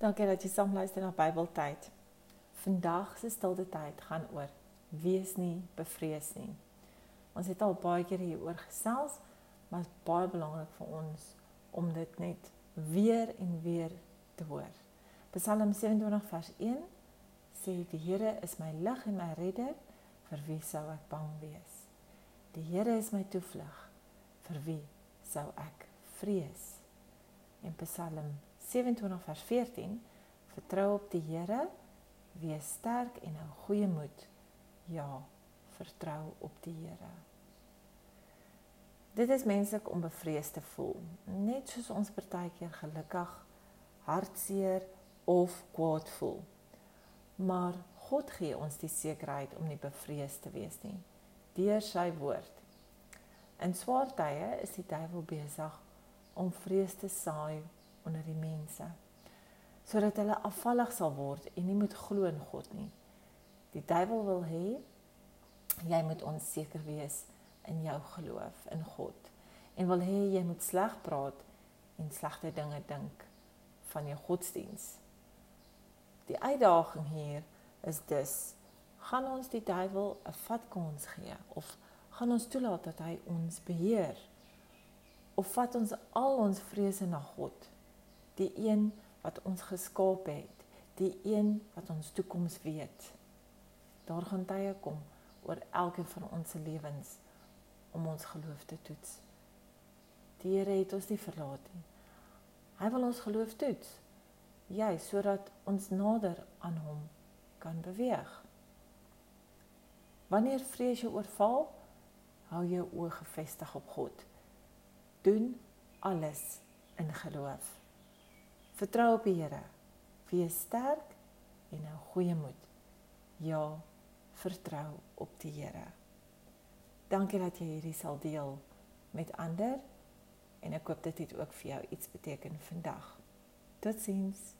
Dankie dat jy saam luister na Bybeltyd. Vandag se stilte tyd gaan oor wees nie bevrees nie. Ons het al baie keer hieroor gesels, maar dit is baie belangrik vir ons om dit net weer en weer te hoor. Psalm 27 vers 1 sê die Here is my lig en my redder, vir wie sou ek bang wees? Die Here is my toevlug, vir wie sou ek vrees? En Psalm 27 vers 14 Vertrou op die Here, wees sterk en hou goeie moed. Ja, vertrou op die Here. Dit is menslik om bevrees te voel, net soos ons partykeer gelukkig, hartseer of kwaad voel. Maar God gee ons die sekerheid om nie bevrees te wees nie deur sy woord. In swaar tye is die duiwel besig om vrees te saai onder die mense sodat hulle afvallig sal word en nie moet glo in God nie. Die duiwel wil hê jy moet onseker wees in jou geloof in God en wil hê jy moet sleg praat en slegte dinge dink van jou godsdiens. Die uitdaging hier is dus gaan ons die duiwel 'n vat kans gee of gaan ons toelaat dat hy ons beheer of vat ons al ons vrese na God die een wat ons geskaap het, die een wat ons toekoms weet. Daar gaan tye kom oor elkeen van ons se lewens om ons geloof te toets. Die Here het ons nie verlaat nie. Hy wil ons geloof toets. Jy sodat ons nader aan hom kan beweeg. Wanneer vrees jou oorval, hou jou oë gefestig op God. Doen alles in geloof. Vertrou op die Here. Wees sterk en hou goeie moed. Ja, vertrou op die Here. Dankie dat jy hierdie sal deel met ander en ek hoop dit het ook vir jou iets beteken vandag. Totsiens.